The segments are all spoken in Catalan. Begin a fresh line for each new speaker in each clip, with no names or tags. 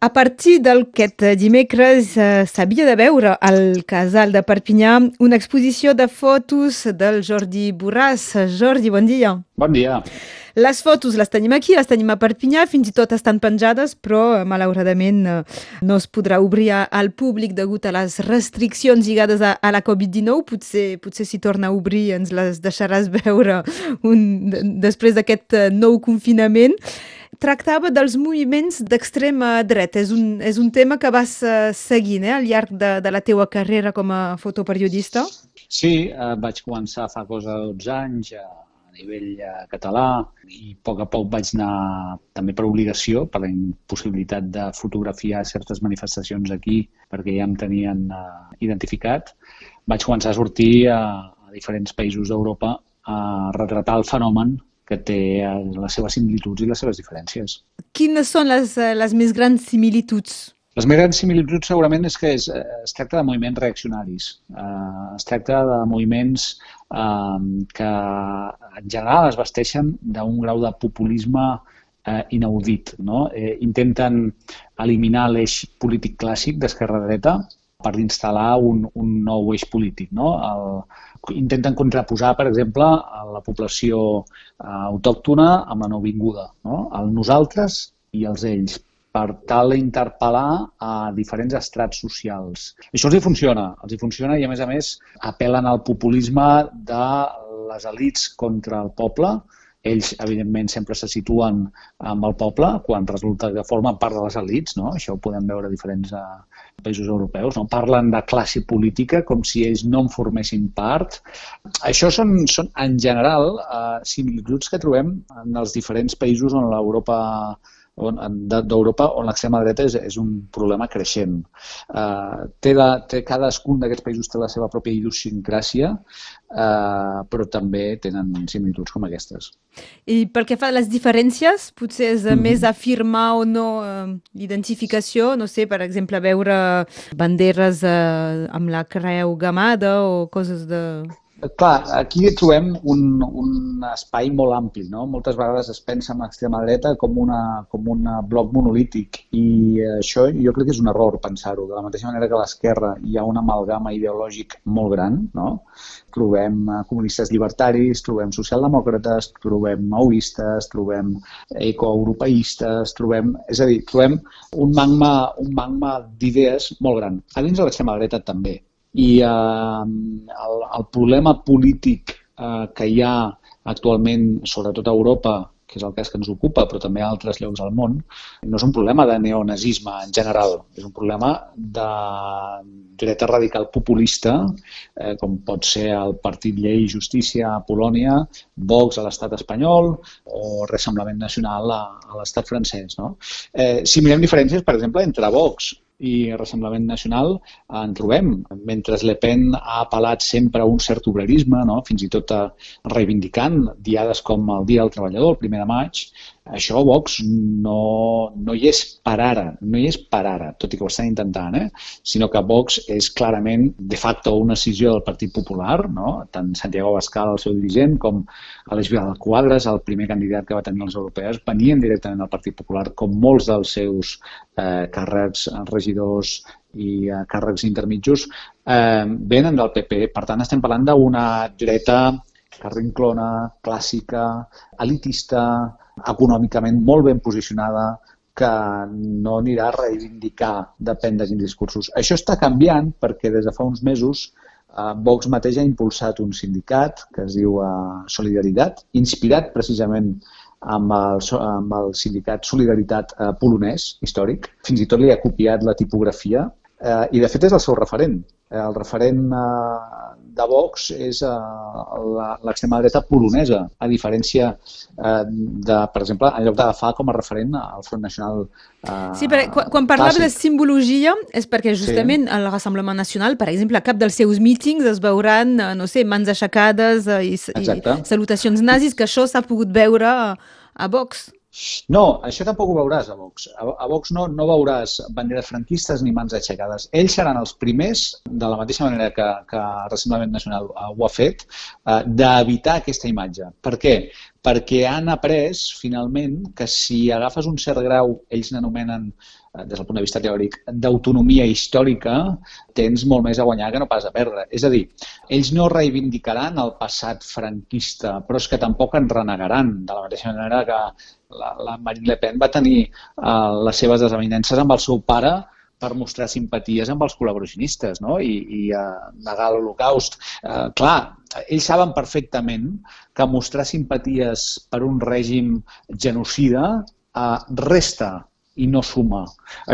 A partir d'aquest dimecres eh, s'havia de veure al Casal de Perpinyà una exposició de fotos del Jordi Borràs. Jordi, bon dia.
Bon dia.
Les fotos les tenim aquí, les tenim a Perpinyà, fins i tot estan penjades, però malauradament eh, no es podrà obrir al públic degut a les restriccions lligades a, a la Covid-19. Potser, potser si torna a obrir ens les deixaràs veure un, després d'aquest eh, nou confinament tractava dels moviments d'extrema dreta. És un, és un tema que vas uh, seguint eh, al llarg de, de la teua carrera com a fotoperiodista?
Sí, eh, vaig començar fa cosa de 12 anys a, a nivell eh, català i a poc a poc vaig anar també per obligació, per la impossibilitat de fotografiar certes manifestacions aquí perquè ja em tenien eh, identificat. Vaig començar a sortir a, a diferents països d'Europa a retratar el fenomen que té eh, les seves similituds i les seves diferències.
Quines són les, eh, les més grans similituds?
Les més grans similituds segurament és que es, eh, es tracta de moviments reaccionaris. Uh, es tracta de moviments uh, que en general es vesteixen d'un grau de populisme uh, inaudit. No? Eh, intenten eliminar l'eix polític clàssic d'esquerra-dreta per instal·lar un, un nou eix polític. No? El, intenten contraposar, per exemple, la població eh, autòctona amb la nouvinguda, no? el nosaltres i els ells, per tal d'interpel·lar a diferents estrats socials. Això els hi funciona, els hi funciona i, a més a més, apel·len al populisme de les elites contra el poble, ells, evidentment, sempre se situen amb el poble quan resulta que formen part de les elites, no? això ho podem veure a diferents uh, països europeus, no? parlen de classe política com si ells no en formessin part. Això són, són en general, uh, similituds que trobem en els diferents països on l'Europa d'Europa on l'extrema dreta és, és un problema creixent. Uh, té, la, té cadascun d'aquests països té la seva pròpia idiosincràsia, uh, però també tenen similituds com aquestes.
I pel que fa a les diferències, potser és mm -hmm. més afirmar o no uh, l'identificació, no sé, per exemple, veure banderes uh, amb la creu gamada o coses de...
Clar, aquí trobem un, un espai molt ampli. No? Moltes vegades es pensa en l'extrema dreta com, una, com un bloc monolític i això jo crec que és un error pensar-ho. De la mateixa manera que a l'esquerra hi ha un amalgama ideològic molt gran, no? trobem comunistes llibertaris, trobem socialdemòcrates, trobem maoistes, trobem ecoeuropeistes, trobem... És a dir, trobem un magma, un magma d'idees molt gran. A dins de l'extrema dreta també i eh, el, el problema polític eh, que hi ha actualment, sobretot a Europa, que és el cas que ens ocupa, però també a altres llocs del món, no és un problema de neonazisme en general, és un problema de dreta radical populista, eh, com pot ser el Partit Llei i Justícia a Polònia, Vox a l'estat espanyol o Ressemblament Nacional a, a l'estat francès. No? Eh, si mirem diferències, per exemple, entre Vox i Ressemblament Nacional en trobem. Mentre Le Pen ha apel·lat sempre a un cert obrerisme, no? fins i tot reivindicant diades com el Dia del Treballador, el primer de maig, això Vox no, no hi és per ara, no hi és per ara, tot i que ho estan intentant, eh? sinó que Vox és clarament de facto una decisió del Partit Popular, no? tant Santiago Bascal, el seu dirigent, com Aleix Vidal Quadres, el primer candidat que va tenir els europeus, venien directament del Partit Popular, com molts dels seus eh, càrrecs, regidors i eh, càrrecs intermitjos, eh, venen del PP. Per tant, estem parlant d'una dreta carrinclona, clàssica, elitista, econòmicament molt ben posicionada, que no anirà a reivindicar depèn de quins discursos. Això està canviant perquè des de fa uns mesos eh, Vox mateix ha impulsat un sindicat que es diu eh, Solidaritat, inspirat precisament amb el, amb el sindicat Solidaritat eh, polonès, històric. Fins i tot li ha copiat la tipografia eh, i de fet és el seu referent. Eh, el referent eh, de Vox és uh, l'extrema dreta polonesa, a diferència uh, de, per exemple, en lloc d'agafar com a referent al Front Nacional uh,
Sí, perquè quan, quan parlava de simbologia és perquè justament sí. el Rassemblement Nacional, per exemple, a cap dels seus mítings es veuran, no sé, mans aixecades i, i salutacions nazis, que això s'ha pogut veure a, a Vox.
No, això tampoc ho veuràs a Vox. A, a Vox no, no veuràs banderes franquistes ni mans aixecades. Ells seran els primers, de la mateixa manera que, que Rassemblement Nacional ho ha fet, eh, d'evitar aquesta imatge. Per què? perquè han après, finalment, que si agafes un cert grau, ells n'anomenen Eh, des del punt de vista teòric, d'autonomia històrica, tens molt més a guanyar que no pas a perdre. És a dir, ells no reivindicaran el passat franquista, però és que tampoc en renegaran, de la mateixa manera que la, la Marine Le Pen va tenir uh, les seves desavinences amb el seu pare per mostrar simpaties amb els col·laboracionistes no? i, i uh, negar l'Holocaust. Uh, clar, ells saben perfectament que mostrar simpaties per un règim genocida uh, resta i no suma.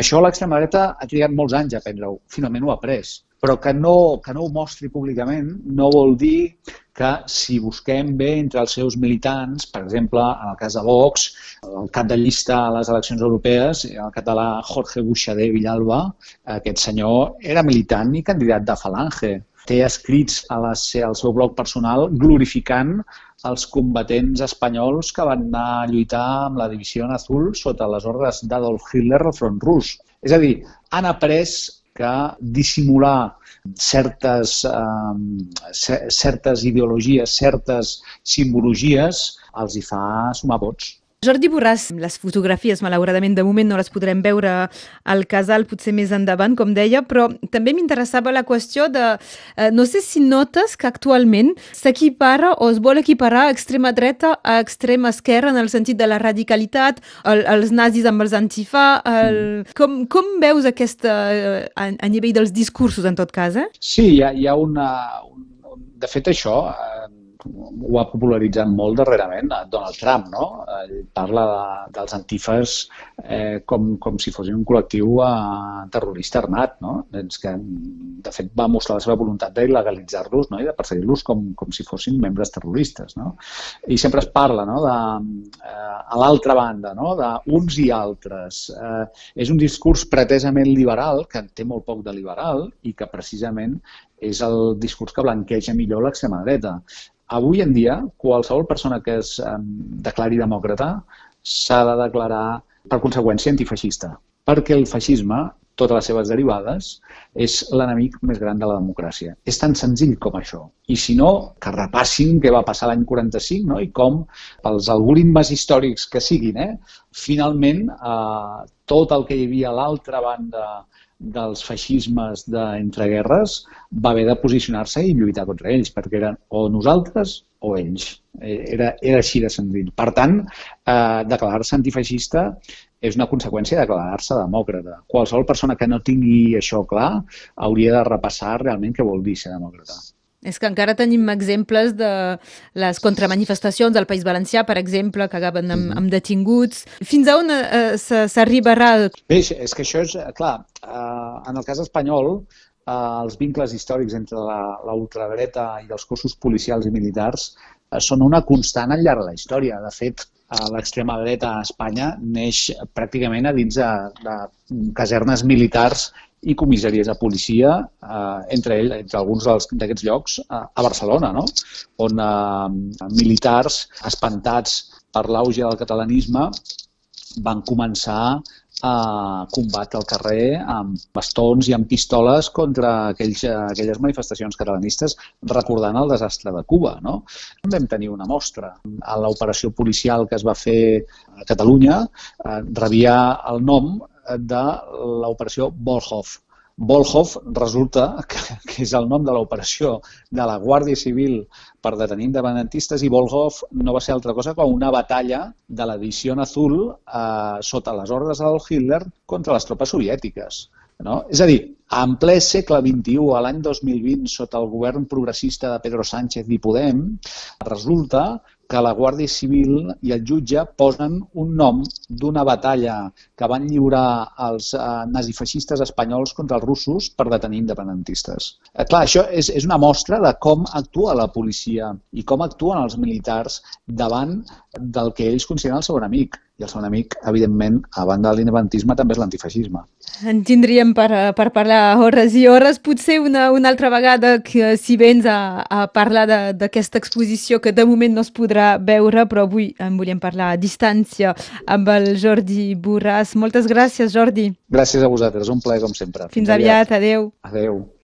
Això l'extrema dreta ha trigat molts anys a aprendre-ho. Finalment ho ha après. Però que no, que no ho mostri públicament no vol dir que si busquem bé entre els seus militants, per exemple, en el cas de Vox, el cap de llista a les eleccions europees, el català Jorge Buixader Villalba, aquest senyor era militant i candidat de Falange. Té escrits a la, al seu blog personal glorificant els combatents espanyols que van anar a lluitar amb la divisió azul sota les ordres d'Adolf Hitler al front rus. És a dir, han après que dissimular certes, eh, certes ideologies, certes simbologies, els hi fa sumar vots.
Jordi Borràs, les fotografies, malauradament, de moment no les podrem veure al casal, potser més endavant, com deia, però també m'interessava la qüestió de... Eh, no sé si notes que actualment s'equipara o es vol equiparar extrema dreta a extrema esquerra en el sentit de la radicalitat, el, els nazis amb els antifa... El... Mm. Com, com veus aquesta... Eh, a, a nivell dels discursos, en tot cas, eh?
Sí, hi ha, hi ha una... De fet, això... Eh ho ha popularitzat molt darrerament Donald Trump, no? Ell parla de, dels antifes eh, com, com si fossin un col·lectiu eh, terrorista armat, no? Doncs que, de fet, va mostrar la seva voluntat d'il·legalitzar-los no? i de perseguir-los com, com si fossin membres terroristes, no? I sempre es parla, no?, de, eh, a l'altra banda, no?, d'uns i altres. Eh, és un discurs pretesament liberal, que en té molt poc de liberal i que precisament és el discurs que blanqueja millor l'extrema dreta avui en dia, qualsevol persona que es declari demòcrata s'ha de declarar, per conseqüència, antifeixista, perquè el feixisme, totes les seves derivades, és l'enemic més gran de la democràcia. És tan senzill com això. I si no, que repassin què va passar l'any 45 no? i com, pels algoritmes històrics que siguin, eh, finalment eh, tot el que hi havia a l'altra banda dels feixismes d'entreguerres va haver de posicionar-se i lluitar contra ells, perquè eren o nosaltres o ells. Eh, era, era així de senzill. Per tant, eh, declarar-se antifeixista és una conseqüència de declarar-se demòcrata. Qualsevol persona que no tingui això clar hauria de repassar realment què vol dir ser demòcrata.
És que encara tenim exemples de les contramanifestacions del País Valencià, per exemple, que acaben amb, amb detinguts. Fins a on eh, s'arribarà?
Bé, és que això és, clar, eh, en el cas espanyol, eh, els vincles històrics entre la, ultradreta i els cossos policials i militars eh, són una constant al llarg de la història. De fet, l'extrema dreta a Espanya neix pràcticament a dins de, de casernes militars i comissaries de policia, eh, entre, ell, entre alguns d'aquests llocs, eh, a Barcelona, no? on eh, militars espantats per l'auge del catalanisme van començar a combatre al carrer amb bastons i amb pistoles contra aquells, aquelles manifestacions catalanistes recordant el desastre de Cuba. No? Vam tenir una mostra. A l'operació policial que es va fer a Catalunya eh, rebia el nom de l'operació Volhov. Volhov resulta que, que és el nom de l'operació de la Guàrdia Civil per detenir independentistes i Volhov no va ser altra cosa que una batalla de l'edició azul eh, sota les ordres d'Adolf Hitler contra les tropes soviètiques. No? És a dir, en ple segle XXI, a l'any 2020, sota el govern progressista de Pedro Sánchez i Podem, resulta que la Guàrdia Civil i el jutge posen un nom d'una batalla que van lliurar els eh, nazifeixistes espanyols contra els russos per detenir independentistes. Eh, clar, això és, és una mostra de com actua la policia i com actuen els militars davant del que ells consideren el seu enemic i el seu enemic, evidentment, a banda de l'independentisme, també és l'antifeixisme.
En tindríem per, per parlar hores i hores, potser una, una altra vegada que si vens a, a parlar d'aquesta exposició que de moment no es podrà veure, però avui en volíem parlar a distància amb el Jordi Borràs. Moltes gràcies, Jordi.
Gràcies a vosaltres, un plaer com sempre.
Fins, Fins aviat, aviat, adeu.
Adeu.